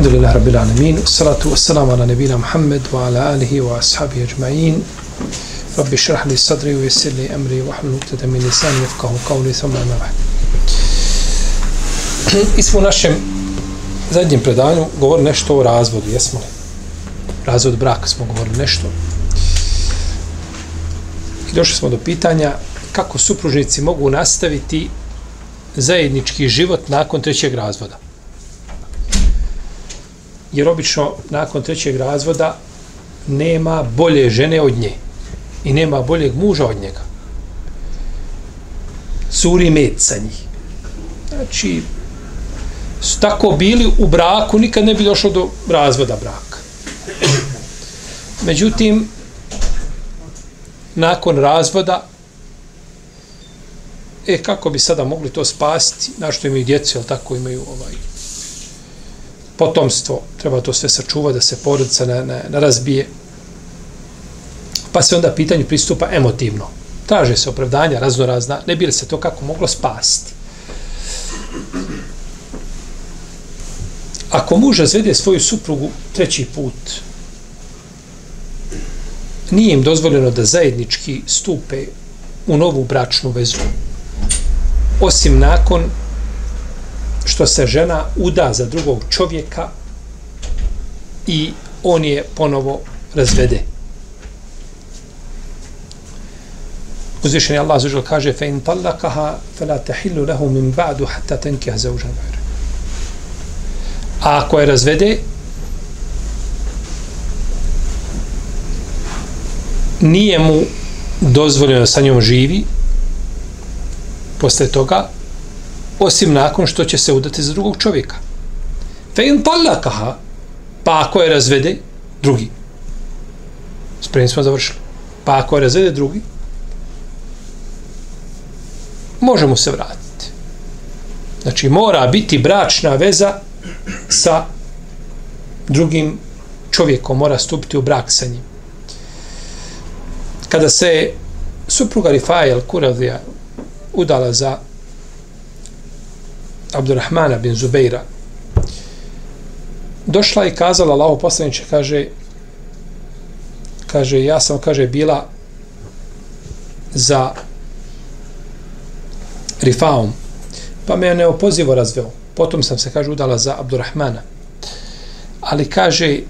Alhamdulillah Rabbil Alamin Salatu wassalamu ala nebina Muhammed Wa ala alihi wa ashabi ajma'in Rabbi šrah li sadri Wa jesir li emri Wa hlu nuktete min lisani Jefkahu qavli Thumma I smo u našem zadnjem predanju govorili nešto o razvodu, jesmo li? Razvod braka smo govorili nešto. I došli smo do pitanja kako supružnici mogu nastaviti zajednički život nakon trećeg razvoda. Jer obično nakon trećeg razvoda nema bolje žene od nje i nema boljeg muža od njega. Suri med sa njih. Znači, su tako bili u braku, nikad ne bi došlo do razvoda braka. Međutim, nakon razvoda, e, kako bi sada mogli to spasti, na što imaju djecu, ali tako imaju ovaj potomstvo, treba to sve sačuvati, da se porodica ne, ne, ne razbije. Pa se onda pitanju pristupa emotivno. Traže se opravdanja raznorazna, ne bi li se to kako moglo spasti. ako muž razvede svoju suprugu treći put, nije im dozvoljeno da zajednički stupe u novu bračnu vezu. Osim nakon što se žena uda za drugog čovjeka i on je ponovo razvede. Uzvišen je Allah zažel kaže fe in tallakaha fe la tehillu lehu min ba'du hatta tenkih za užan A ako je razvede, nije mu dozvoljeno da sa njom živi posle toga, osim nakon što će se udati za drugog čovjeka. Fe in talakaha, pa ako je razvede, drugi. Spremni smo završili. Pa ako je razvede drugi, možemo se vratiti. Znači, mora biti bračna veza sa drugim čovjekom mora stupiti u brak sa njim. Kada se supruga Rifaja al-Kuradija udala za Abdurrahmana bin Zubeira, došla i kazala Allahu poslaniče, kaže, kaže, ja sam, kaže, bila za Rifaom, pa me je neopozivo razveo. Potom sam se, kaže, udala za Abdurrahmana. Ali, kaže,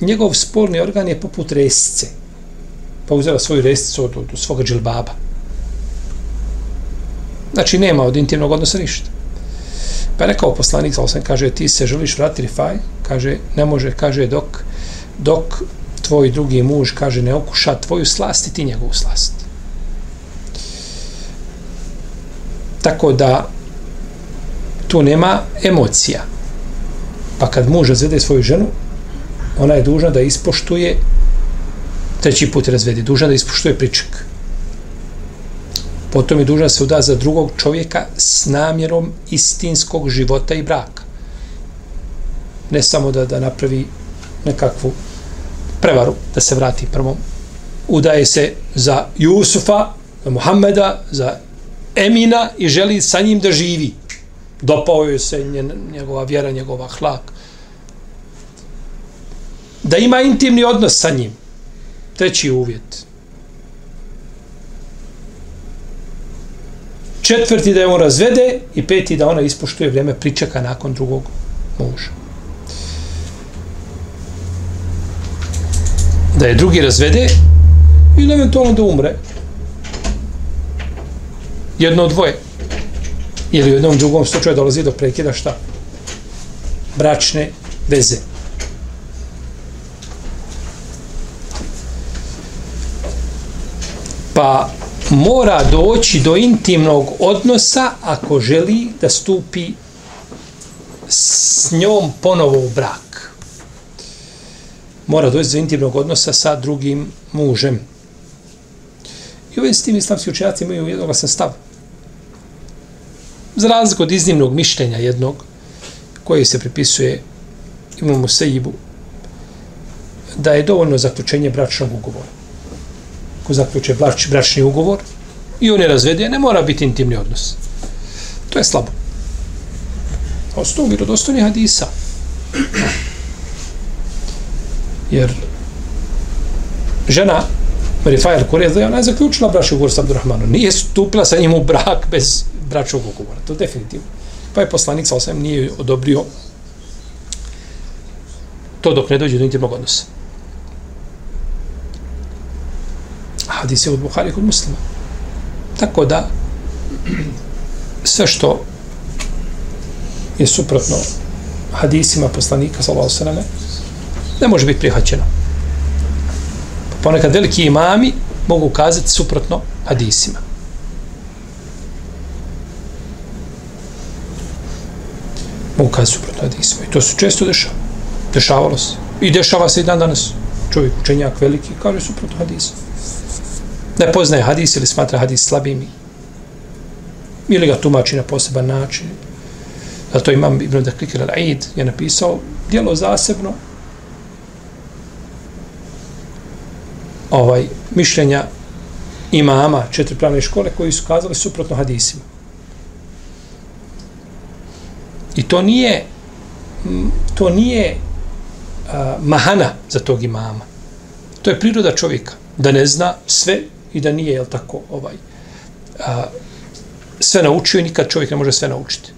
njegov spolni organ je poput resce. Pa uzela svoju rescicu od, od, od svoga džilbaba. Znači, nema od intimnog odnosa ništa. Pa je rekao poslanik, sa kaže, ti se želiš vratiti rifaj? Kaže, ne može, kaže, dok, dok tvoj drugi muž, kaže, ne okuša tvoju slast i ti njegovu slast. Tako da, tu nema emocija. Pa kad muž razvede svoju ženu, ona je dužna da ispoštuje treći put razvede, dužna da ispoštuje pričak. Potom je dužan se uda za drugog čovjeka s namjerom istinskog života i braka. Ne samo da, da napravi nekakvu prevaru, da se vrati prvom. Udaje se za Jusufa, za Muhammeda, za Emina i želi sa njim da živi dopao je se njegova vjera, njegova hlak. Da ima intimni odnos sa njim. Treći uvjet. Četvrti da je on razvede i peti da ona ispoštuje vrijeme pričeka nakon drugog muža. Da je drugi razvede ili eventualno da umre. Jedno od dvoje ili u jednom drugom slučaju dolazi do prekida šta? Bračne veze. Pa mora doći do intimnog odnosa ako želi da stupi s njom ponovo u brak. mora doći do intimnog odnosa sa drugim mužem. I uvijek s tim islamski učenjaci imaju jednoglasan stav. Za razliku od iznimnog mišljenja jednog, koji se pripisuje imamo sejibu, da je dovoljno zaključenje bračnog ugovora. Ko zaključe brač, bračni ugovor i on je razvede, ne mora biti intimni odnos. To je slabo. Ostao vjerodostojni hadisa. Jer žena Marifajer Kureza, ona je zaključila bračni ugovor sa Abdurrahmanom. Nije stupila sa njim u brak bez bračnog ugovora. To je definitivno. Pa je poslanik sa osam nije odobrio to dok ne dođe do intimnog odnosa. Hadis je od Buhari kod muslima. Tako da sve što je suprotno hadisima poslanika sa osaname ne može biti prihvaćeno. Ponekad veliki imami mogu kazati suprotno hadisima. Mogu kazati suprotno hadisima. I to se često dešava. Dešavalo se. I dešava se i dan danas. Čovjek učenjak veliki kaže suprotno hadisima. Ne poznaje hadis ili smatra hadis slabim ili ga tumači na poseban način. Zato imam Ibn Dakikir al-Aid je napisao dijelo zasebno ovaj mišljenja imama četiri pravne škole koji su kazali suprotno hadisima. I to nije to nije a, mahana za tog imama. To je priroda čovjeka. Da ne zna sve i da nije, jel tako, ovaj, a, sve naučio i nikad čovjek ne može sve naučiti.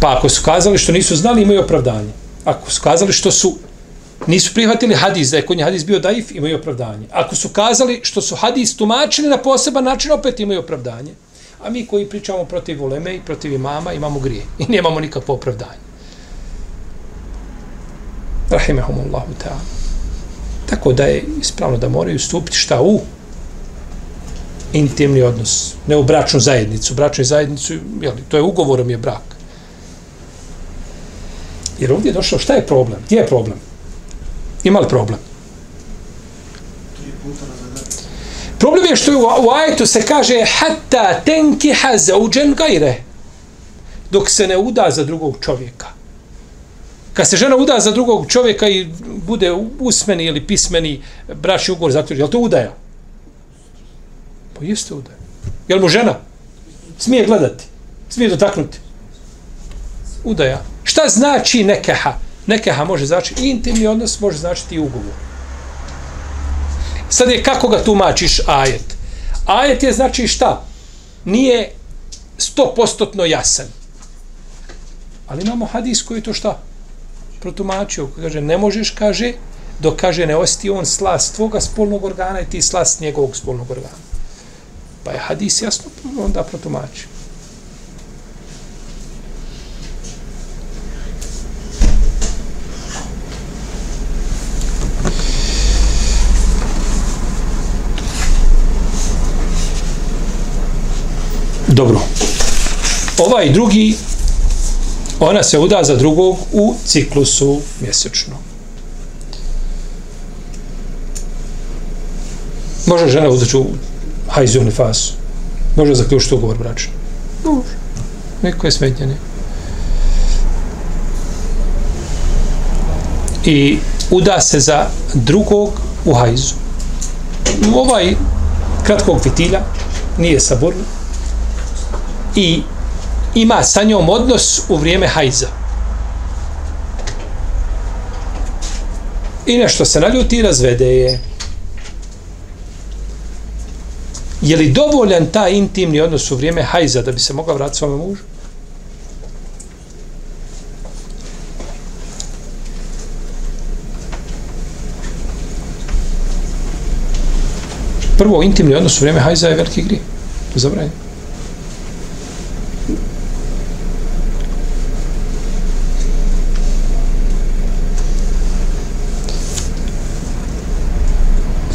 Pa ako su kazali što nisu znali, imaju opravdanje. Ako su kazali što su nisu prihvatili hadis, da je kod nje hadis bio daif, imaju opravdanje. Ako su kazali što su hadis tumačili na poseban način, opet imaju opravdanje. A mi koji pričamo protiv uleme i protiv imama, imamo grije. I nemamo nikakvo opravdanje. Rahimehumullahu ta'ala. Tako da je ispravno da moraju stupiti šta u intimni odnos, ne u bračnu zajednicu. Bračnu zajednicu, jeli, to je ugovorom je brak. Jer ovdje je došao, šta je problem? Gdje je problem? Ima li problem? Problem je što je u, u ajetu se kaže hatta tenki zauđen gajre dok se ne uda za drugog čovjeka. Kad se žena uda za drugog čovjeka i bude usmeni ili pismeni bračni ugovor zaključen, je li to udaja? Pa jeste udaja. Je mu žena? Smije gledati? Smije dotaknuti? Udaja. Šta znači nekeha? Nekeha može znači intimni odnos, može značiti i ugovor. Sad je kako ga tumačiš ajet? Ajet je znači šta? Nije stopostotno jasan. Ali imamo hadis koji to šta? Protumačio. Kaže, ne možeš, kaže, dok kaže ne osti on slast tvoga spolnog organa i ti slast njegovog spolnog organa. Pa je hadis jasno onda protumačio. Dobro. Ovaj drugi, ona se uda za drugog u ciklusu mjesečno. Može žena uzaći u hajzioni fasu. Može zaključiti ugovor bračni. Može. Neko je smetnjeni. I uda se za drugog u hajzu. Ovaj kratkog fitilja nije saborno, i ima sa njom odnos u vrijeme hajza. I nešto se naljuti i razvede je. Je li dovoljan ta intimni odnos u vrijeme hajza da bi se mogla vratiti svome mužu? Prvo, intimni odnos u vrijeme hajza je veliki grije. Zabranjeno.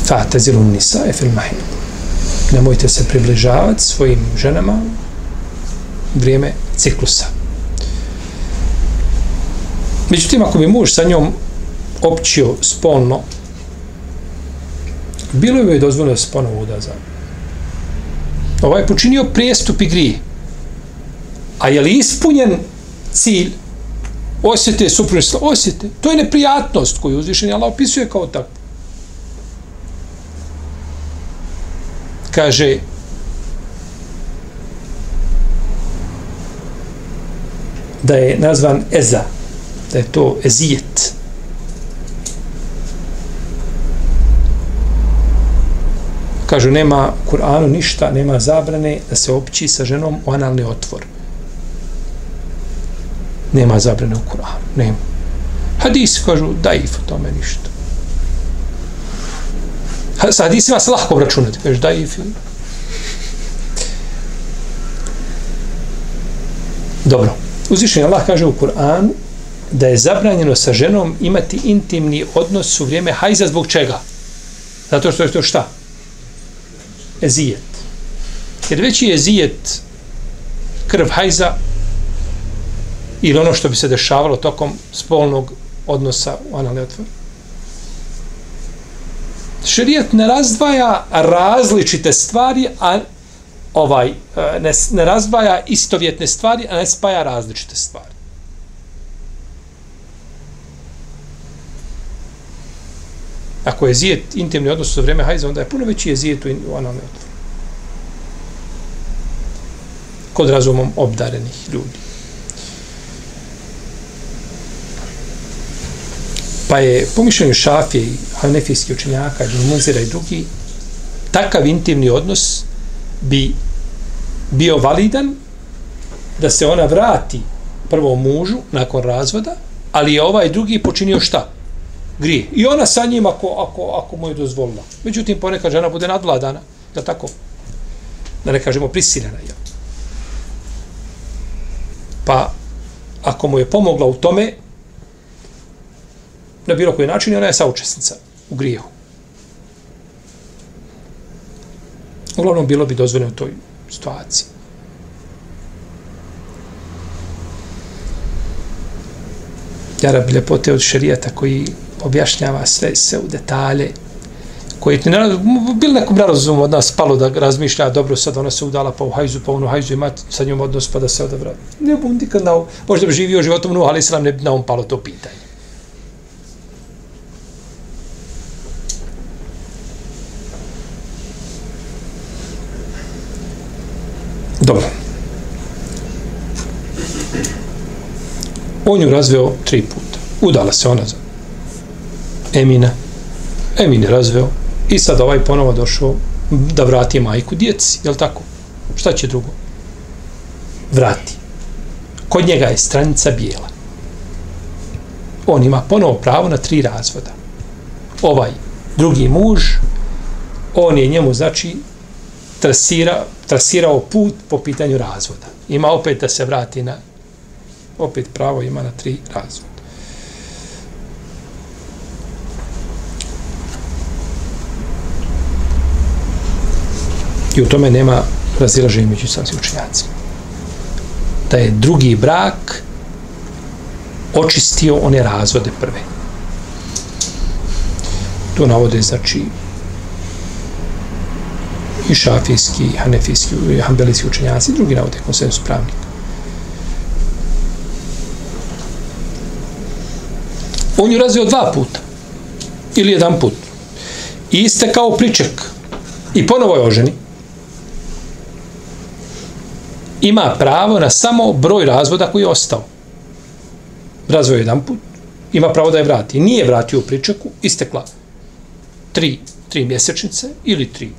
Fa'tazilu nisa e fil mahid. Nemojte se približavati svojim ženama vrijeme ciklusa. Međutim, ako bi muž sa njom općio spolno, bilo bi joj dozvoljeno da se ponovo uda za ovaj počinio prijestup igri. A je li ispunjen cilj osjete supružstva? Osjete. To je neprijatnost koju uzvišenje Allah opisuje kao takvu. Kaže da je nazvan Eza, da je to Ezijet. Kažu, nema u Kur'anu ništa, nema zabrane da se opći sa ženom u analni otvor. Nema zabrane u Kur'anu, nema. Hadis kažu, daif o tome ništa. Sa hadisima se lahko obračunati, i film. Dobro. Uzvišenje Allah kaže u Kur'anu da je zabranjeno sa ženom imati intimni odnos u vrijeme hajza zbog čega? Zato što je to šta? Ezijet. Jer veći je ezijet krv hajza ili ono što bi se dešavalo tokom spolnog odnosa u analni otvor. Šerijet ne razdvaja različite stvari, a ovaj e, ne, ne razdvaja istovjetne stvari, a ne spaja različite stvari. Ako je zijet intimni odnos u vreme hajza, onda je puno veći je zijet u analne otvore. Kod razumom obdarenih ljudi. Pa je po mišljenju šafije i hanefijskih učenjaka, Muzira i drugi, takav intimni odnos bi bio validan da se ona vrati prvom mužu nakon razvoda, ali je ovaj drugi počinio šta? Grije. I ona sa njim ako, ako, ako mu je dozvolila. Međutim, ponekad žena bude nadvladana. Da tako? Da ne kažemo prisiljena. Jel? Pa, ako mu je pomogla u tome, na bilo koji način, i ona je saučesnica u grijehu. Uglavnom, bilo bi dozvoljeno u toj situaciji. Jarab ljepote od šerijata koji objašnjava sve se u detalje koji ti ne bil nekom nerazumu od nas palo da razmišlja dobro sad ona se udala pa u hajzu pa ono hajzu ima sa njom odnos pa da se odavra. ne bom nikad na možda bi živio životom no ali islam ne bi na on palo to pitanje Dobro. On ju razveo tri puta. Udala se ona za Emina. Emin je razveo. I sad ovaj ponovo došao da vrati majku djeci. Je tako? Šta će drugo? Vrati. Kod njega je stranica bijela. On ima ponovo pravo na tri razvoda. Ovaj drugi muž, on je njemu, znači, trasira, trasirao put po pitanju razvoda. Ima opet da se vrati na opet pravo ima na tri razvoda. I u tome nema razilaženja među islamskim učenjacima. Da je drugi brak očistio one razvode prve. To navode, znači, i šafijski, i hanefijski, i hanbelijski učenjaci, drugi navode konsensus pravnika. On ju razvio dva puta. Ili jedan put. I iste kao priček. I ponovo je oženi. Ima pravo na samo broj razvoda koji je ostao. Razvio jedan put. Ima pravo da je vrati. Nije vratio u pričeku. Istekla tri, tri mjesečnice ili tri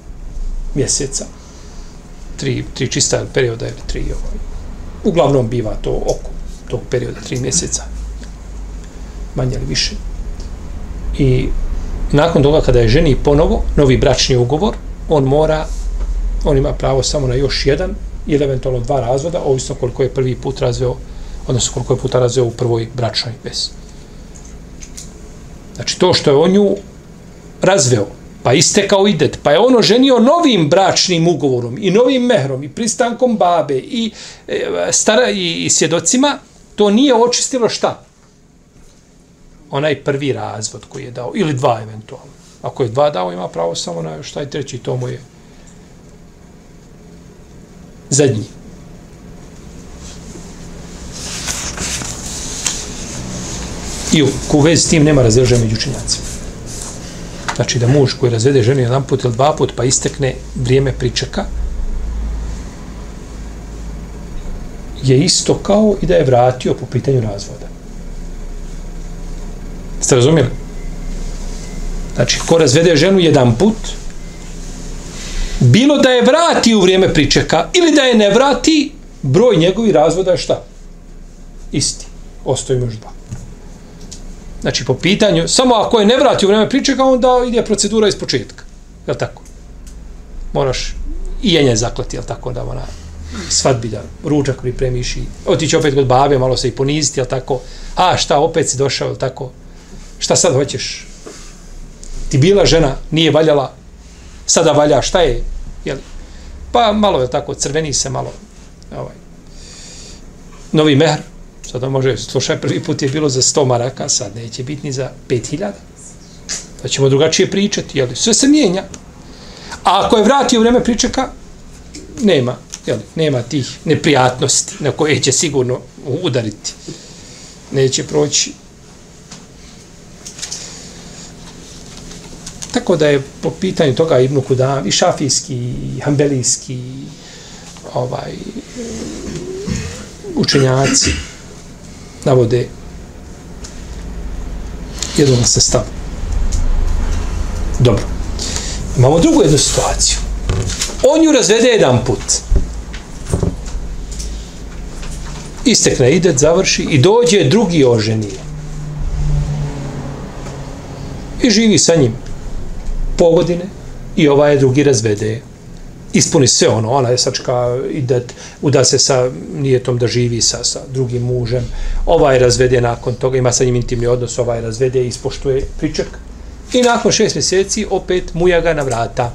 mjeseca. Tri, tri čista perioda ili tri ovaj. Uglavnom biva to oko tog perioda, tri mjeseca. Manje ili više. I nakon toga kada je ženi ponovo novi bračni ugovor, on mora, on ima pravo samo na još jedan ili eventualno dva razvoda, ovisno koliko je prvi put razveo, odnosno koliko je puta razveo u prvoj bračnoj vezi. Znači to što je on nju razveo, pa istekao idet, pa je ono ženio novim bračnim ugovorom i novim mehrom i pristankom babe i, e, stara, i, i svjedocima, to nije očistilo šta? onaj prvi razvod koji je dao, ili dva eventualno. Ako je dva dao, ima pravo samo na šta je treći, to mu je zadnji. I u vezi s tim nema razreža među učenjacima. Znači da muž koji razvede ženu jedan put ili dva put pa istekne vrijeme pričeka je isto kao i da je vratio po pitanju razvoda. Ste razumijeli? Znači, ko razvede ženu jedan put, bilo da je vrati u vrijeme pričeka ili da je ne vrati, broj njegovi razvoda je šta? Isti. Ostoji još dva. Znači, po pitanju, samo ako je ne vrati u vrijeme pričeka, onda ide procedura iz početka. Je tako? Moraš i jenje zaklati, je tako? Da ona svadbi da ručak pripremiš i otići opet kod babe, malo se i poniziti, je tako? A šta, opet si došao, je tako? Šta sad hoćeš? Ti bila žena, nije valjala, sada valja, šta je? Jel? Pa malo je tako, crveni se malo. Ovaj. Novi mehr, sada može, slušaj, prvi put je bilo za 100 maraka, sad neće biti ni za 5000. Da pa ćemo drugačije pričati, jel? Sve se mijenja. A ako je vratio vreme pričeka, nema, jel? nema tih neprijatnosti na koje će sigurno udariti. Neće proći Tako da je po pitanju toga Ibn Kudam i šafijski, i hambelijski, ovaj, učenjaci navode jedan se stav. Dobro. Imamo drugu jednu situaciju. On ju razvede jedan put. Istekne idet, završi i dođe drugi oženije. I živi sa njim po godine i ovaj drugi razvede ispuni sve ono, ona je sačka ide, uda se sa nijetom da živi sa, sa drugim mužem, Ova je razvede nakon toga, ima sa njim intimni odnos, ova je razvede i ispoštuje pričak. I nakon šest mjeseci opet muja ga na vrata.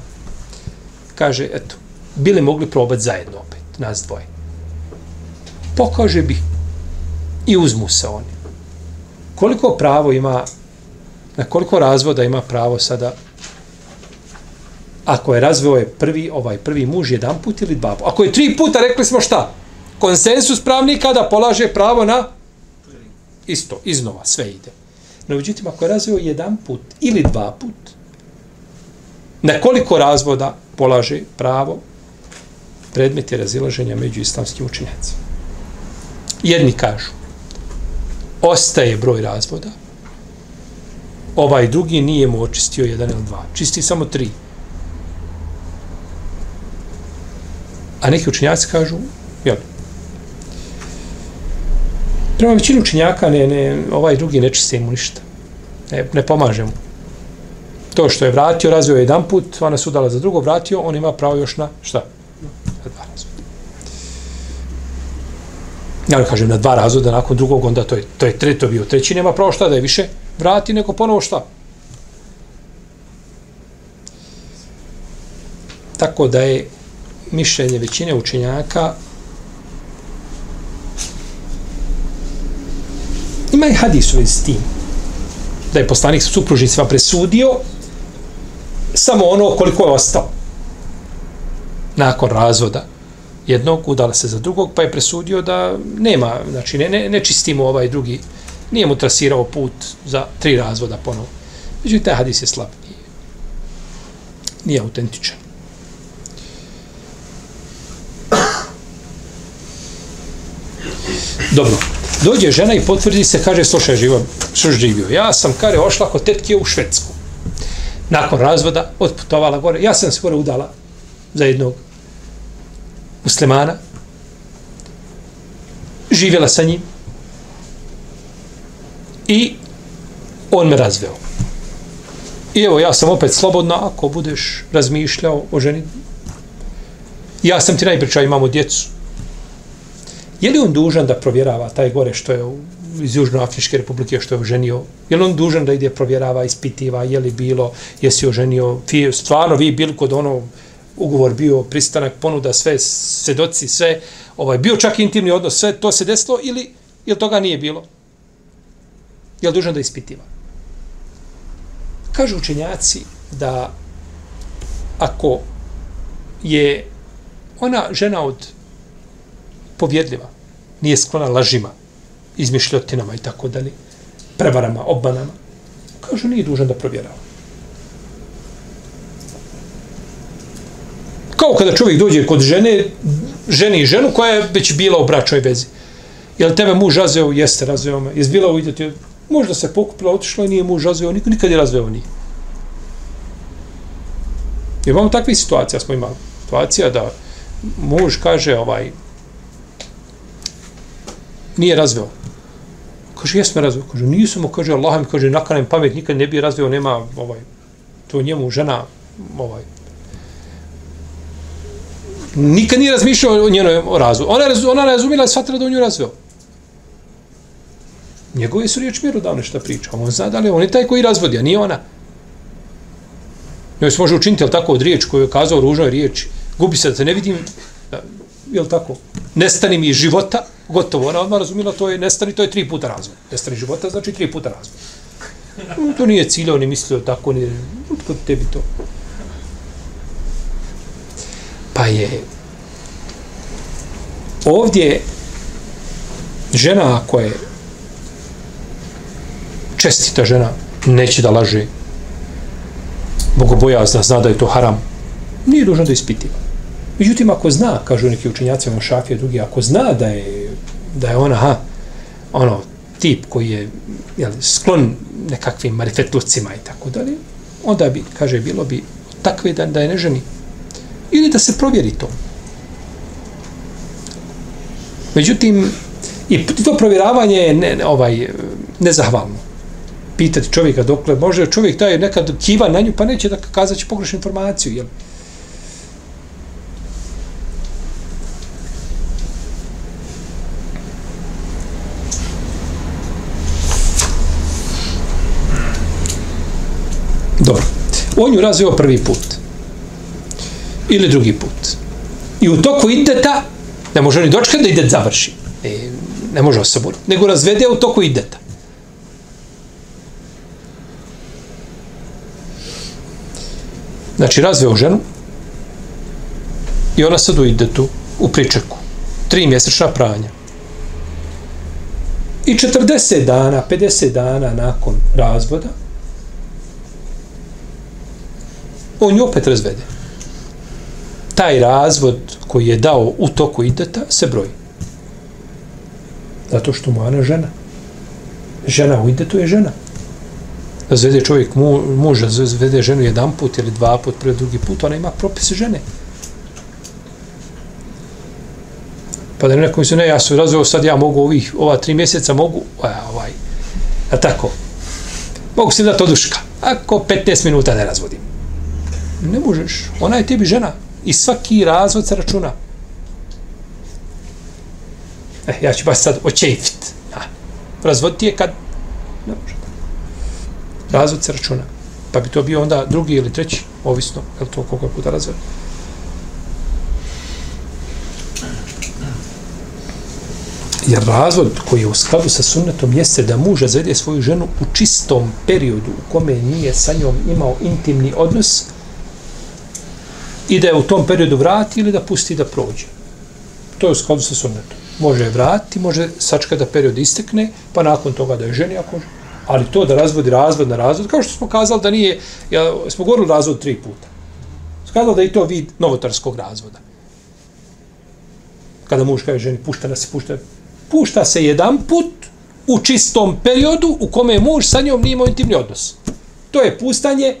Kaže, eto, bili mogli probati zajedno opet, nas dvoje. Pokaže bi i uzmu se oni. Koliko pravo ima, na koliko razvoda ima pravo sada ako je razveo je prvi, ovaj prvi muž jedan put ili dva put. Ako je tri puta, rekli smo šta? Konsensus pravnika da polaže pravo na isto, iznova, sve ide. No, međutim, ako je razveo jedan put ili dva put, na koliko razvoda polaže pravo predmet je razilaženja među islamskim učinjacima. Jedni kažu, ostaje broj razvoda, ovaj drugi nije mu očistio jedan ili dva, čisti samo tri. A neki učinjaci kažu, jel, prema većinu učinjaka ne, ne, ovaj drugi ne čiste mu ništa. Ne, ne pomaže mu. To što je vratio, razvio jedan put, ona se udala za drugo, vratio, on ima pravo još na šta? Na dva razvoda. Ja ne kažem na dva razvoda, nakon drugog, onda to je, to je treto bio treći, nema pravo šta da je više, vrati neko ponovo šta? Tako da je mišljenje većine učenjaka. Ima i hadis u s tim da je poslanik supružnicima presudio samo ono koliko je ostao nakon razvoda. Jednog udala se za drugog pa je presudio da nema znači ne, ne, ne čistimo ovaj drugi. Nije mu trasirao put za tri razvoda ponovo. Međutim taj hadis je slab. Nije, nije autentičan. Dobro. Dođe žena i potvrdi se, kaže, slušaj, živo, što živio. Ja sam, kare, ošla kod tetke u Švedsku. Nakon razvoda, otputovala gore. Ja sam se gore udala za jednog muslimana. Živjela sa njim. I on me razveo. I evo, ja sam opet slobodna, ako budeš razmišljao o ženi. Ja sam ti najpričao, imamo djecu. Je li on dužan da provjerava taj gore što je iz Južnoafričke republike što je oženio? Je li on dužan da ide provjerava, ispitiva, je li bilo, jesi oženio? Stvarno vi bili kod ono ugovor bio, pristanak, ponuda, sve, sedoci, sve, ovaj, bio čak intimni odnos, sve to se desilo ili, ili toga nije bilo? Je li dužan da ispitiva? Kažu učenjaci da ako je ona žena od povjedljiva, nije sklona lažima, izmišljotinama i tako dalje, prevarama, obmanama, kažu nije dužan da provjerava. Kao kada čovjek dođe kod žene, ženi i ženu koja je već bila u bračoj vezi. Jel tebe muž razveo? Jeste, razveo me. Jesi bila uvidjeti? Možda se pokupila, otišla i nije muž razveo, nikad, nikad je razveo nije. Jer imamo takve situacije, smo imali situacija da muž kaže ovaj nije razveo. Kaže, jesme razveo. Kaže, nisam kaže, Allah mi kaže, nakanem pamet, nikad ne bi razveo, nema, ovaj, to njemu žena, ovaj, nikad nije razmišljao o njenoj razu. Ona, ona razumila i shvatila da on nju razveo. Njegove su riječ mjeru dao nešto priča. On zna da li on je taj koji razvodi, a nije ona. Njoj se može učiniti, jel tako, od riječ koju je kazao ružnoj riječi. Gubi se da te ne vidim, da, jel tako, nestani mi života, gotovo. Ona odmah razumila, to je nestani, to je tri puta razvoj. Nestani života znači tri puta razvoj. To nije cilj, oni mislio tako, ni, kod tebi to. Pa je ovdje žena koja je čestita žena neće da laže bogobojazna, zna da je to haram, nije dužna da ispitiva. Međutim, ako zna, kažu neki učenjaci, ono šafije drugi, ako zna da je, da je ona, ha, ono, tip koji je jel, sklon nekakvim marifetlucima i tako dalje, onda bi, kaže, bilo bi takve da, da je ne ženi. Ili da se provjeri to. Međutim, i to provjeravanje je ne, ovaj, nezahvalno pitati čovjeka dokle može čovjek taj nekad kiva na nju pa neće da kazati pogrešnu informaciju jel Dobro. On ju razvio prvi put. Ili drugi put. I u toku ideta, ne može ni dočekati da idet završi. E, ne može osobu. Nego razvede u toku ideta. Znači, razveo ženu i ona sad u idetu, u pričeku. Tri mjesečna pranja. I 40 dana, 50 dana nakon razvoda, on ju opet razvede. Taj razvod koji je dao u toku ideta se broji. Zato što mu Ana žena. Žena u idetu je žena Razvede čovjek mu, muža, razvede ženu jedan put ili dva put, pre drugi put, ona ima propise žene. Pa da ne neko misli, ne, ja sam razveo, sad ja mogu ovih, ova tri mjeseca mogu, a, ovaj, a tako, mogu si dati oduška, ako 15 minuta ne razvodim. Ne možeš, ona je tebi žena i svaki razvod se računa. E, ja ću baš sad očejfit. Razvoditi je kad ne može razvod se računa. Pa bi to bio onda drugi ili treći, ovisno, je li to koliko puta razvod. Jer razvod koji je u skladu sa sunnetom jeste da muž razvede svoju ženu u čistom periodu u kome nije sa njom imao intimni odnos i da je u tom periodu vrati ili da pusti da prođe. To je u skladu sa sunnetom. Može je vratiti, može sačka da period istekne, pa nakon toga da je ženi ako Ali to da razvodi razvod na razvod, kao što smo kazali da nije, ja, smo govorili razvod tri puta. Skazali da je to vid novotarskog razvoda. Kada muž kaže ženi, pušta nas se, pušta, pušta se jedan put u čistom periodu u kome je muž sa njom nije imao intimni odnos. To je pustanje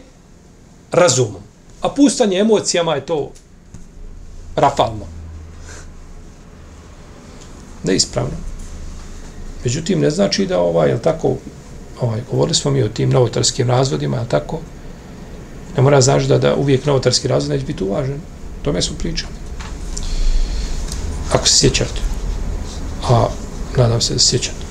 razumom. A pustanje emocijama je to rafalno. Neispravno. Međutim, ne znači da ovaj, jel tako, ovaj, govorili smo mi o tim novotarskim razvodima, jel tako, ne mora znači da, da uvijek novotarski razvod neće biti uvažen. O tome smo pričali. Ako se sjećate. A, nadam se da se sjećate.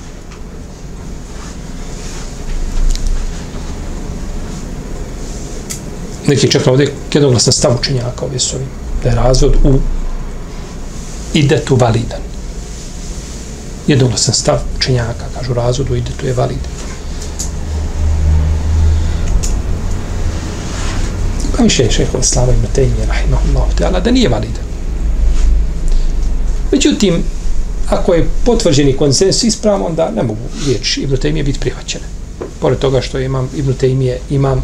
neki čak ovdje jednoglasan stav učenjaka ovdje su ovim, da je razvod u idetu validan. Jednoglasan stav učenjaka, kažu razvod u idetu je validan. Pa mi še je šeho slava i matenje, rahimahullahu teala, da nije validan. Međutim, ako je potvrđeni konsens ispravom, onda ne mogu riječi Ibn Tejmije biti prihvaćene. Pored toga što imam Ibn Tejmije, imam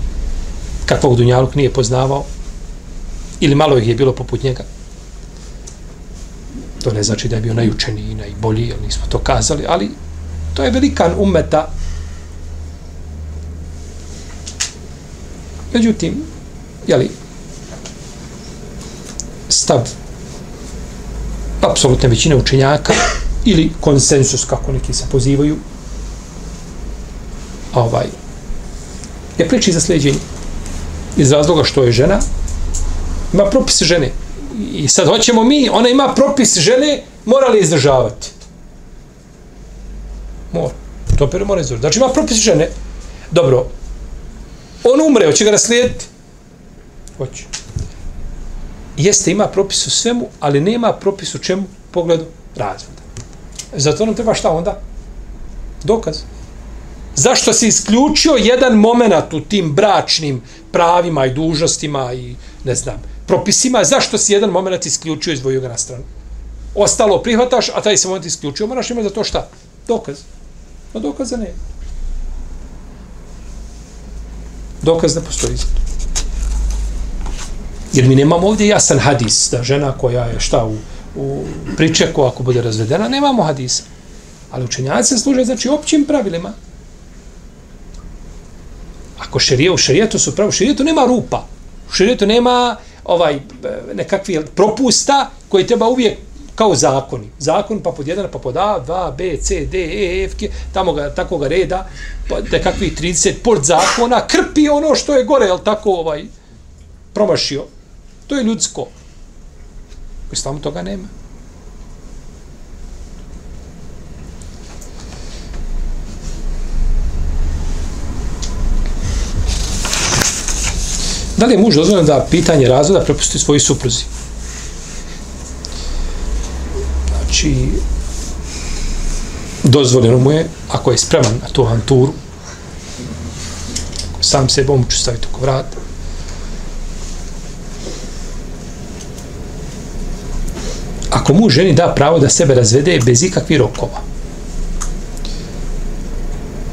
kakvog dunjaluk nije poznavao, ili malo ih je bilo poput njega. To ne znači da je bio najučeniji i najbolji, jer nismo to kazali, ali to je velikan umeta. Međutim, jeli, stav apsolutne većine učenjaka ili konsensus, kako neki se pozivaju, ovaj, je priči za sljeđenje. Iz razloga što je žena, ima propis žene. I sad hoćemo mi, ona ima propis žene, mora li izdržavati? Mora. To pere mora izdržavati. Znači ima propis žene. Dobro. On umre, hoće ga naslijediti? Hoće. Jeste, ima propis u svemu, ali nema propis u čemu pogledu razvoda. Zato nam treba šta onda? Dokaz. Zašto se isključio jedan moment u tim bračnim pravima i dužnostima i ne znam, propisima, zašto si jedan moment isključio i izdvojio ga na stranu? Ostalo prihvataš, a taj se moment isključio, moraš imati za to šta? Dokaz. No dokaza ne. Dokaz ne postoji za to. Jer mi nemamo ovdje jasan hadis, da žena koja je šta u, u pričeku, ako bude razvedena, nemamo hadisa. Ali učenjaci se služe, znači, općim pravilima. Ako šerije u šerijetu su pravo, u šerijetu nema rupa. U šerijetu nema ovaj nekakvi propusta koji treba uvijek kao zakoni. Zakon pa pod jedan, pa pod A, 2, B, C, D, E, F, K, tamo ga, tako ga reda, pa nekakvi 30 pod zakona, krpi ono što je gore, jel tako, ovaj, promašio. To je ljudsko. U islamu toga nema. Da li je muž dozvoljeno da pitanje razvoda prepusti svoji supruzi? Znači, dozvoljeno mu je, ako je spreman na tu anturu, sam se bom ću staviti oko vrata, ako mu ženi da pravo da sebe razvede bez ikakvih rokova.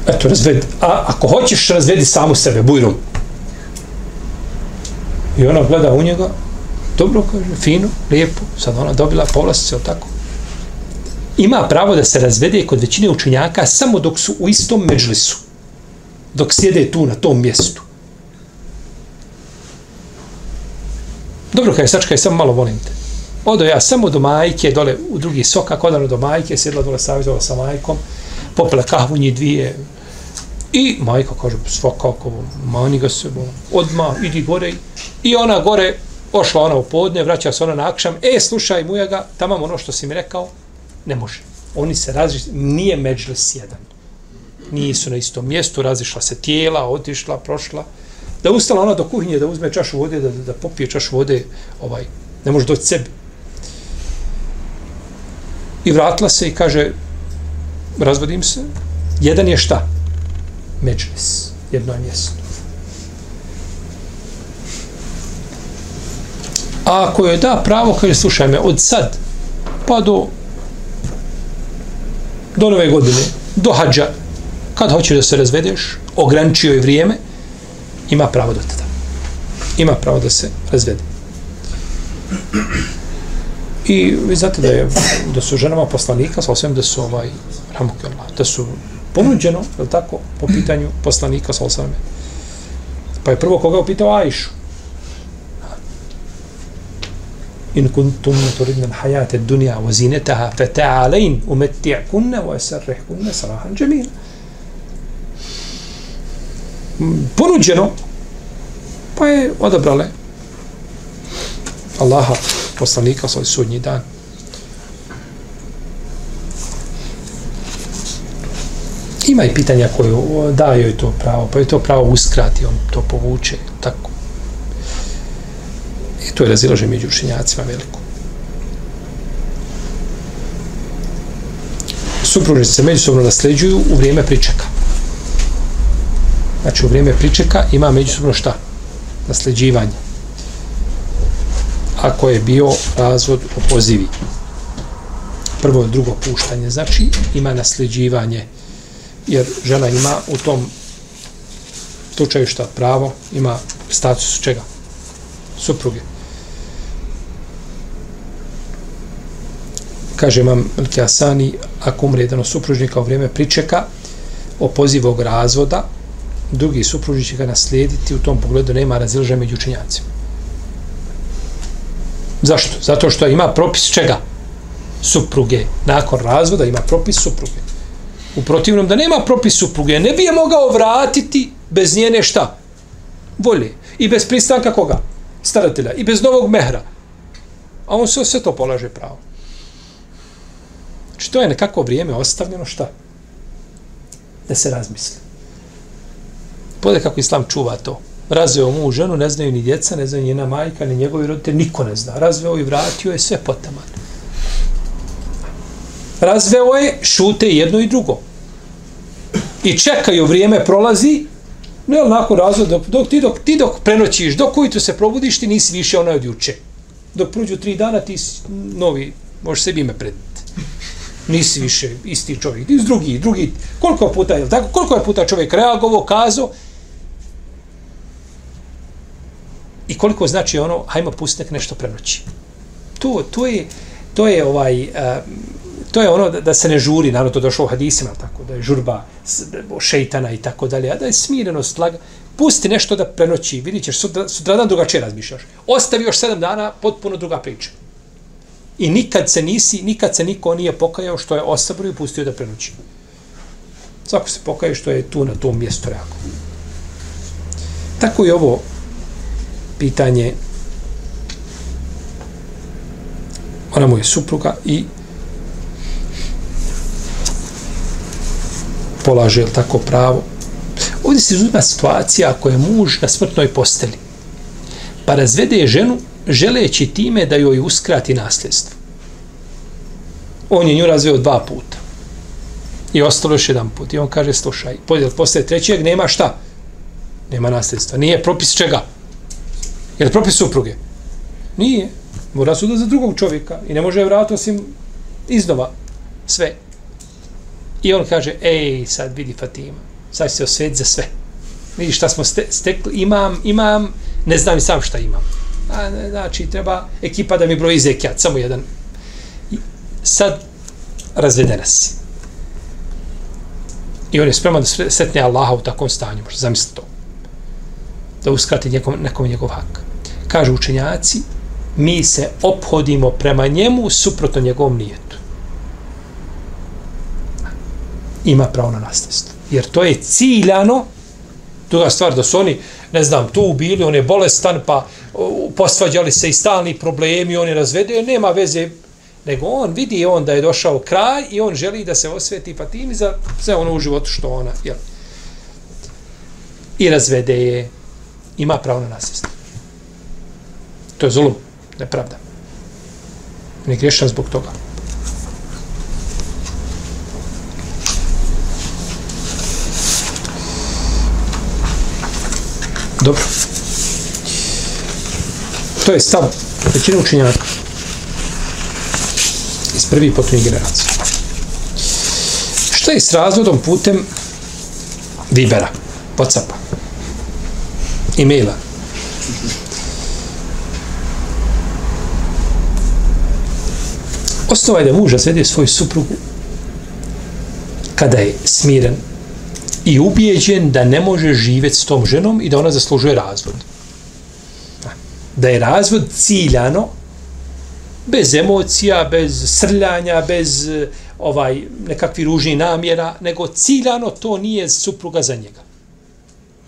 Eto, razvedi. A ako hoćeš, razvedi samu sebe, bujrom. I ona gleda u njega, dobro kaže, fino, lijepo, sad ona dobila povlastice, od tako. Ima pravo da se razvede kod većine učenjaka samo dok su u istom međlisu. Dok sjede tu na tom mjestu. Dobro, kaže, sačkaj, samo malo volim te. Odo ja samo do majke, dole u drugi sokak, odano do majke, sjedla dole savjetovala sa majkom, popila kahvu njih dvije, I majka kaže, pa svakako, mani ga se, odma, idi gore. I ona gore, ošla ona u podne, vraća se ona na akšam, e, slušaj, muja ga, tamo ono što si mi rekao, ne može. Oni se različili, nije međles jedan. Nisu na istom mjestu, razišla se tijela, otišla, prošla. Da ustala ona do kuhinje, da uzme čašu vode, da, da popije čašu vode, ovaj, ne može doći sebi. I vratila se i kaže, razvodim se, jedan je šta? Međlis, jedno mjesto. A ako je da pravo, kaže, slušaj me, od sad, pa do do nove godine, do hađa, kad hoćeš da se razvedeš, ograničio je vrijeme, ima pravo do tada. Ima pravo da se razvede. I vi znate da je da su ženama poslanika, sa osvijem da su ovaj, da su ponuđeno, je tako, po pitanju poslanika sa osvrame. Pa je prvo koga upitao Ajšu. In kuntum turidna al-hayata ad-dunya wa zinataha fata'alain umatti'kunna wa asarrihkunna sarahan jamila. Ponuđeno pa je odabrale Allaha poslanika sa sudnji dan. Ima i pitanja koje daju joj to pravo, pa je to pravo uskrati, on to povuče, tako. I to je razilaže među učenjacima veliko. Supružnici se međusobno nasljeđuju u vrijeme pričeka. Znači, u vrijeme pričeka ima međusobno šta? Nasljeđivanje. ako je bio razvod opozivi. Prvo i drugo puštanje, znači ima nasljeđivanje, jer žena ima u tom slučaju šta pravo, ima status čega? Supruge. Kaže imam Kjasani, ako umre jedan od supružnika u vrijeme pričeka opozivog razvoda, drugi supružnik će ga naslijediti, u tom pogledu nema razilža među učinjacima. Zašto? Zato što ima propis čega? Supruge. Nakon razvoda ima propis supruge. U protivnom da nema propis supruge, ne bi je mogao vratiti bez njene šta? Volje. I bez pristanka koga? Staratelja. I bez novog mehra. A on se sve to polaže pravo. Znači to je nekako vrijeme ostavljeno šta? Da se razmisli. Pode kako islam čuva to. Razveo mu ženu, ne znaju ni djeca, ne znaju njena majka, ni njegovi roditelji, niko ne zna. Razveo i vratio je sve potaman. Razveo je, šute jedno i drugo. I čekaju, vrijeme prolazi, ne, ali nakon razvoda, dok, dok, ti, dok, ti dok prenoćiš, dok ujutro se probudiš, ti nisi više onaj od juče. Dok prođu tri dana, ti novi, možeš sebi ime predati. Nisi više isti čovjek. Ti drugi, drugi. Koliko puta je, tako, koliko je puta čovjek reagovao, kazao, i koliko znači ono, hajmo pustiti nešto prenoći. To, to je, to je ovaj, uh, to je ono da, da se ne žuri, naravno to došlo u hadisima, tako, da je žurba šeitana i tako dalje, a da je smirenost, laga. pusti nešto da prenoći, vidit ćeš, sutra, sutradan drugačije razmišljaš. Ostavi još sedam dana, potpuno druga priča. I nikad se nisi, nikad se niko nije pokajao što je osabro i pustio da prenoći. Svako se pokaje što je tu na tom mjestu reago. Tako je ovo pitanje ona mu je supruga i polaže tako pravo. Ovdje se izuzima situacija ako je muž na smrtnoj posteli pa razvede ženu želeći time da joj uskrati nasljedstvo. On je nju razveo dva puta. I ostalo još jedan put. I on kaže, slušaj, podijel posle trećeg, nema šta? Nema nasljedstva. Nije propis čega? Je li propis supruge? Nije. Mora suda za drugog čovjeka. I ne može vratiti osim iznova sve. I on kaže, ej, sad vidi Fatima, sad se osveti za sve. Vidi šta smo stekli, imam, imam, ne znam i sam šta imam. A, ne, znači, treba ekipa da mi broji zekijat, samo jedan. I sad, razvedena si. I on je spreman da sretne Allaha u takvom stanju, možda zamisliti to. Da uskrati nekom, nekom njegov hak. Kažu učenjaci, mi se ophodimo prema njemu suprotno njegovom nijetu. Ima pravo na nasljedstvo. Jer to je ciljano, druga stvar, da su oni, ne znam, tu bili, on je bolestan, pa posvađali se i stalni problemi, on je razvedio, nema veze, nego on vidi on da je došao kraj i on želi da se osveti Fatimi za sve ono u životu što ona, jel? I razvede je, ima pravo na nasljedstvo. To je zulum, nepravda. Ne grešan zbog toga. Dobro. To je stav većine učenjaka iz prvi potpunih generacija. Šta je s razvodom putem Vibera, Whatsappa, e-maila? Osnova je da muž razvede svoju suprugu kada je smiren i ubijeđen da ne može živjeti s tom ženom i da ona zaslužuje razvod. Da je razvod ciljano, bez emocija, bez srljanja, bez eh, ovaj nekakvi ružni namjera, nego ciljano to nije supruga za njega.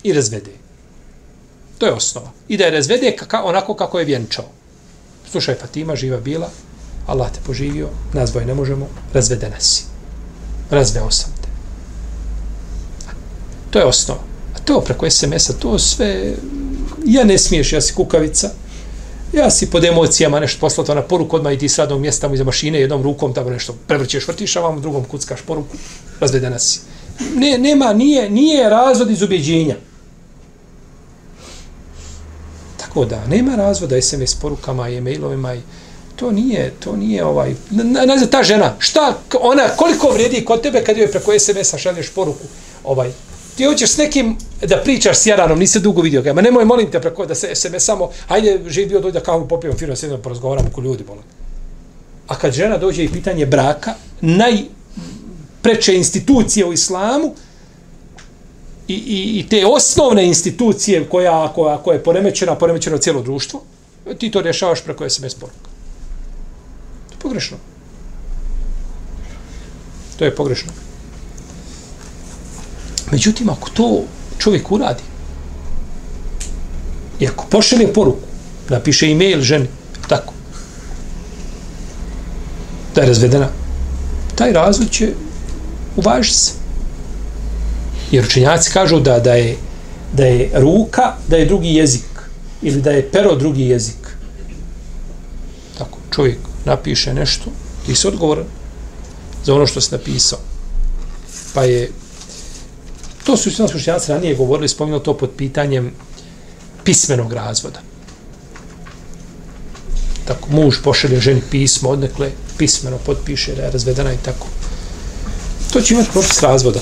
I razvede. To je osnova. I da je razvede kaka, onako kako je vjenčao. Slušaj, Fatima, živa bila, Allah te poživio, nas dvoje ne možemo, razvedena si. Razveo sam. To je osnova. A to preko SMS-a, to sve, ja ne smiješ, ja si kukavica, ja si pod emocijama nešto poslao to na poruku, odmah i ti s radnog mjesta iza mašine, jednom rukom tamo nešto prevrćeš, vrtiš, a vam drugom kuckaš poruku, razvedena si. Ne, nema, nije, nije razvod iz ubjeđenja. Tako da, nema razvoda SMS porukama i e-mailovima i to nije, to nije ovaj, ne znam, ta žena, šta, ona, koliko vredi kod tebe kad joj preko SMS-a šalješ poruku, ovaj, ti hoćeš s nekim da pričaš s Jaranom, nisi dugo vidio ga, ma nemoj, molim te, preko da se SMS samo, ajde, živ bio, dođe da kao popijemo firma, sjedemo, porazgovaramo ko ljudi, bolam. A kad žena dođe i pitanje braka, najpreče institucije u islamu, i, i, i te osnovne institucije koja, koja, koja je poremećena, poremećeno cijelo društvo, ti to rješavaš preko SMS poruka. To je pogrešno. To je pogrešno. Međutim, ako to čovjek uradi, i ako pošelje poruku, napiše e-mail ženi, tako, da je razvedena, taj razvod će uvažiti se. Jer učenjaci kažu da, da, je, da je ruka, da je drugi jezik. Ili da je pero drugi jezik. Tako, čovjek napiše nešto, ti se odgovoran za ono što se napisao. Pa je, to su islamski učenjaci ranije govorili, spominjali to pod pitanjem pismenog razvoda. Tako, muž pošalje ženi pismo, odnekle pismeno potpiše da je razvedena i tako. To će imati propis razvoda.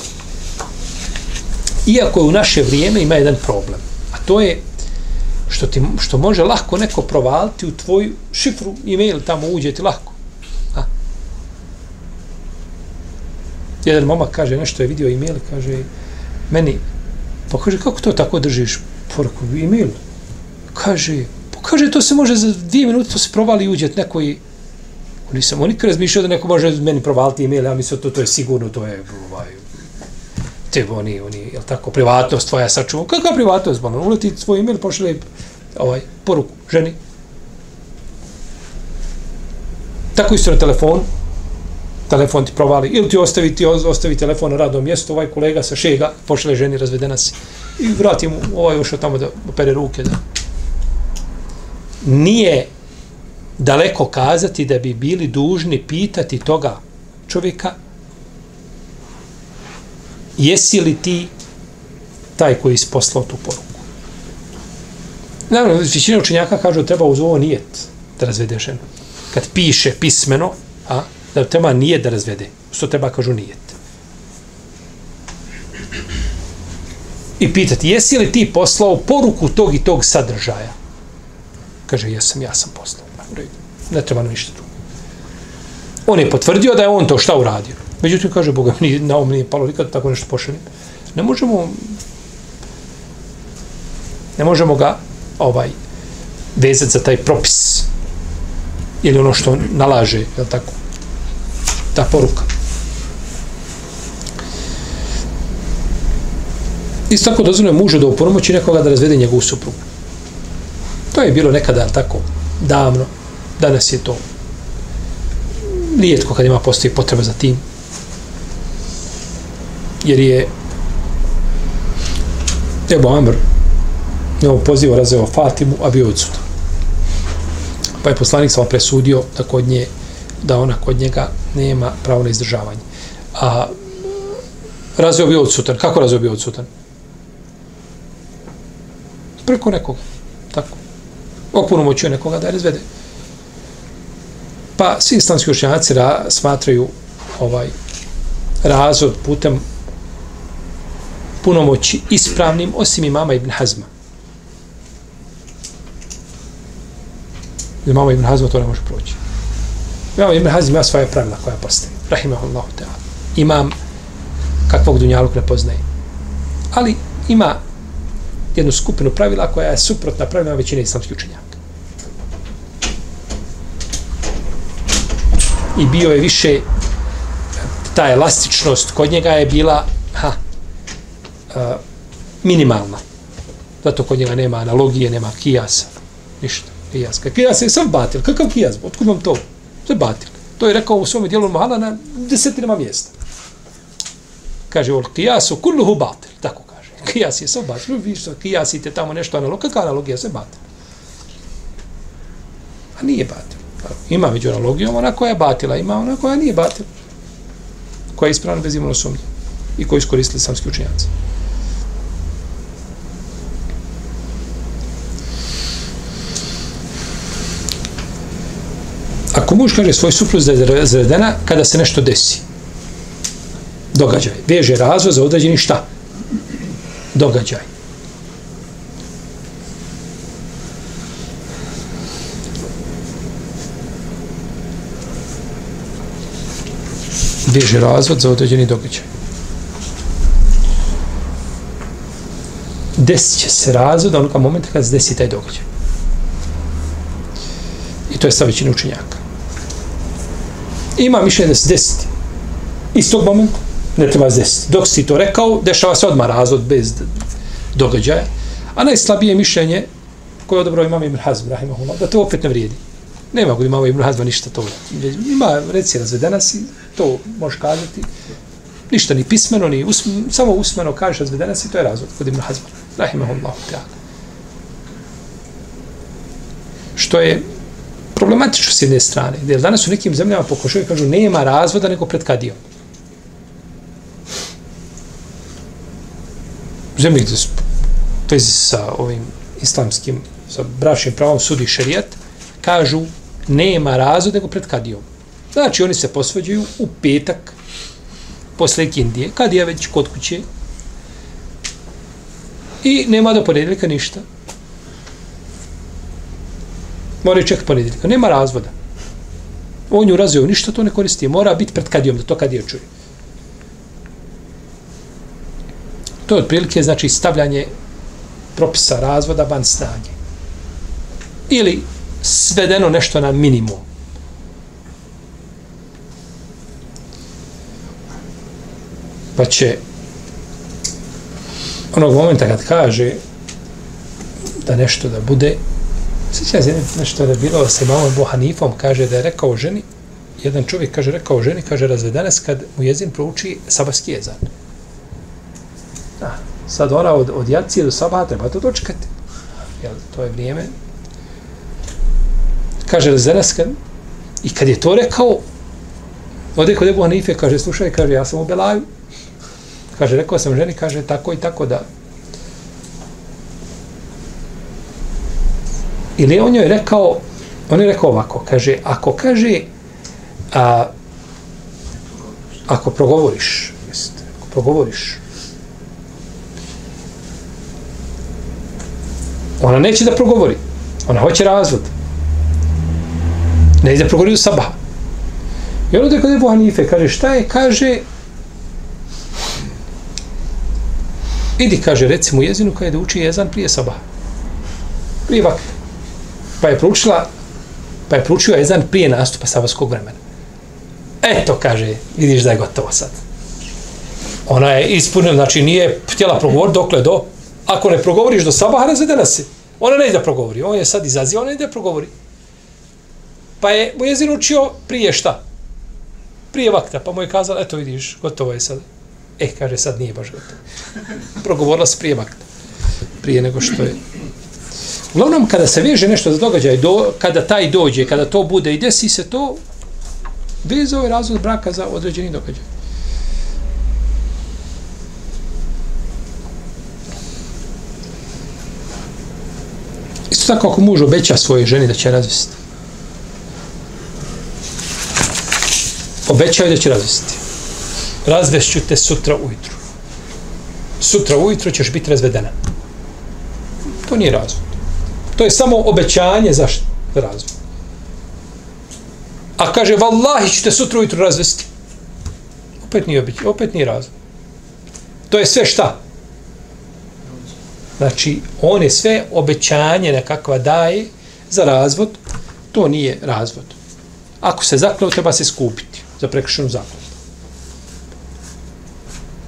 Iako je u naše vrijeme ima jedan problem. A to je što, ti, što može lahko neko provaliti u tvoju šifru, e-mail, tamo uđe ti lahko. A? Jedan momak kaže nešto je vidio e-mail, kaže meni, pa kaže kako to tako držiš poruku e-mail? Kaže, pa kaže to se može za dvije minute, to se provali i uđe neko i nisam on nikad razmišljao da neko može meni provaliti e-mail, ja mislim to, to je sigurno, to je ovaj, te oni, oni, je tako, privatnost tvoja sačuva. Kakva privatnost, bono, uleti svoj email, pošli ovaj, poruku ženi. Tako isto na telefon, telefon ti provali, ili ti ostavi, ti ostavi telefon na radnom mjestu, ovaj kolega sa šega, pošle ženi, razvedena si. I vrati mu, ovaj ušao tamo da opere ruke, da. Nije daleko kazati da bi bili dužni pitati toga čovjeka jesi li ti taj koji je isposlao tu poruku. Naravno, većina učenjaka kažu treba uz ovo nijet da razvede ženu. Kad piše pismeno, a, da treba nije da razvede. Što treba kažu nijet. I pitati, jesi li ti poslao poruku tog i tog sadržaja? Kaže, jesam, ja sam poslao. Ne treba nam ništa drugo. On je potvrdio da je on to šta uradio. Međutim, kaže Boga, ni, na ovom nije palo nikad tako nešto pošaljem. Ne možemo ne možemo ga ovaj vezati za taj propis ili ono što nalaže, je tako? Ta poruka. Isto tako dozvoljeno mužu da upomoći nekoga da razvede njegovu suprugu. To je bilo nekada, tako, davno. Danas je to rijetko kad ima postoji potreba za tim jer je Ebu Amr njemu pozivo razveo Fatimu, a bio odsud. Pa je poslanik sam presudio da kod nje da ona kod njega nema pravo na izdržavanje. A razveo bio odsutan. Kako razveo bio odsutan? Preko nekoga. Tako. Okuno moćuje nekoga da je razvede. Pa svi islamski učenjaci smatraju ovaj razvod putem punomoći ispravnim osim imama Ibn Hazma. Imama Ibn Hazma to ne može proći. Imam Ibn Hazm ima svoje pravila koja postaje. Rahimahullahu ta'ala. Imam kakvog dunjaluk ne poznaje. Ali ima jednu skupinu pravila koja je suprotna pravilama većine islamskih učenjaka. I bio je više ta elastičnost kod njega je bila ha, minimalna. Zato kod njega nema analogije, nema kijasa. Ništa. Kijas. Kijas je sam batil. Kakav kijas? Otkud vam to? To je batil. To je rekao u svom dijelu Mahala na desetinama mjesta. Kaže, ol kijasu kulluhu batil. Tako kaže. Kijas je sam batil. Vi što kijasite tamo nešto analog. Kakva analogija se batil? A nije batil. Ima među analogijom ona koja je batila. Ima ona koja nije batila. Koja je ispravna bez imano sumnje. I koju iskoristili samski učenjaci. Ako muž kaže svoj supruz da je razvedena kada se nešto desi, događaj, veže razvod za određeni šta? Događaj. Veže razvod za određeni događaj. Desit će se razvod onoga momenta kada se desi taj događaj. I to je sa većine učenjaka. Ima mišljenje da se desiti. Iz tog momenta ne treba se desiti. Dok si to rekao, dešava se odmah razvod bez događaja. A najslabije mišljenje koje je odobro imam Ibn Hazm, rahimahullah, da to opet ne vrijedi. Nema kod imamo Ibn Hazma ništa to. Ima, reci, razvedena si, to možeš kazati. Ništa, ni pismeno, ni usmeno, samo usmeno kažeš razvedena si, to je razvod kod Ibn Hazma, rahimahullah. Što je problematično s jedne strane. Jer danas u nekim zemljama pokušaju kažu nema razvoda nego pred kadijom. Zemlji gdje vezi sa ovim islamskim, sa bračnim pravom sudi šerijat, kažu nema razvoda nego pred kadijom. Znači oni se posvađaju u petak posle kindije, kad je već kod kuće i nema do ponedjeljka ništa moraju čekati ponedjeljka. Nema razvoda. On ju razvio, ništa to ne koristi. Mora biti pred kadijom, da to kadija čuje. To je otprilike, znači, stavljanje propisa razvoda van snage. Ili svedeno nešto na minimum. Pa će onog momenta kad kaže da nešto da bude Sjećam se nešto da je bilo sa imamom Bohanifom, Hanifom, kaže da je rekao ženi, jedan čovjek kaže, rekao ženi, kaže, razvedenes kad mu jezin prouči sabahski jezan. Da, sad ona od, od jacije do sabaha treba to dočekati. Jel, to je vrijeme. Kaže, razvedenes kad, i kad je to rekao, ode kod Ebu Hanife, kaže, slušaj, kaže, ja sam u Belaju. Kaže, rekao sam ženi, kaže, tako i tako da, Ili on joj rekao, on je rekao ovako, kaže, ako kaže, a, ako progovoriš, jest, ako progovoriš, ona neće da progovori, ona hoće razvod. Ne ide da progovori u sabaha. I ono da kod Ebu Hanife, kaže, šta je, kaže, idi, kaže, recimo jezinu, kada je da uči jezan prije sabaha. Prije vakre pa je proučila pa je proučio ezan prije nastupa sabarskog vremena. Eto, kaže, vidiš da je gotovo sad. Ona je ispunila, znači nije htjela progovoriti dokle do, ako ne progovoriš do sabaha, razvedena se. Ona ne ide da progovori, on je sad izaziva, ona ide da progovori. Pa je mu jezin učio prije šta? Prije vakta, pa mu je kazala, eto vidiš, gotovo je sad. E, kaže, sad nije baš gotovo. Progovorila se prije vakta. Prije nego što je Uglavnom, kada se veže nešto za događaj, do, kada taj dođe, kada to bude i desi se to, vezao je ovaj razvod braka za određeni događaj. Isto tako ako muž obeća svoje ženi da će razvesti. Obećaju da će razvesti. Razvešću te sutra ujutru. Sutra ujutru ćeš biti razvedena. To nije razvod. To je samo obećanje za razvod. A kaže, vallahi ćete sutra ujutru razvesti. Opet nije obećanje, opet nije razvod. To je sve šta? Znači, on je sve obećanje nekakva daje za razvod, to nije razvod. Ako se zakleo, treba se skupiti za prekršenu zakletvu.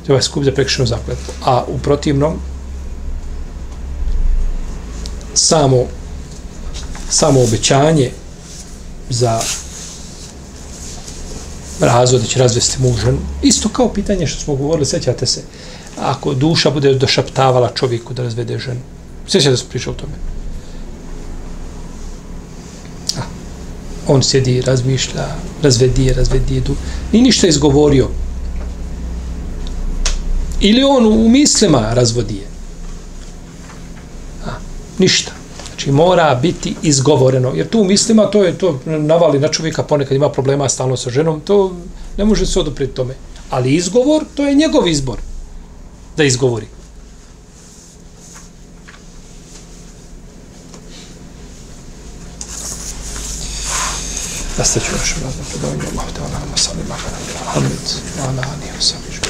Treba se skupiti za prekršenu zakletvu. A u protivnom, samo samo obećanje za razvod da će razvesti mužen. Isto kao pitanje što smo govorili, sećate se, ako duša bude došaptavala čovjeku da razvede ženu. Sjećate da smo pričali o tome? A, on sjedi, razmišlja, razvedi razvedi du. Ni ništa izgovorio. Ili on u mislima ništa. Znači mora biti izgovoreno. Jer tu mislima to je to navali na čovjeka ponekad ima problema stalno sa ženom, to ne može se odupriti tome. Ali izgovor, to je njegov izbor da izgovori. Nastaću još vrata, da imamo te onama salima, da imamo hamid, ona da u samižu.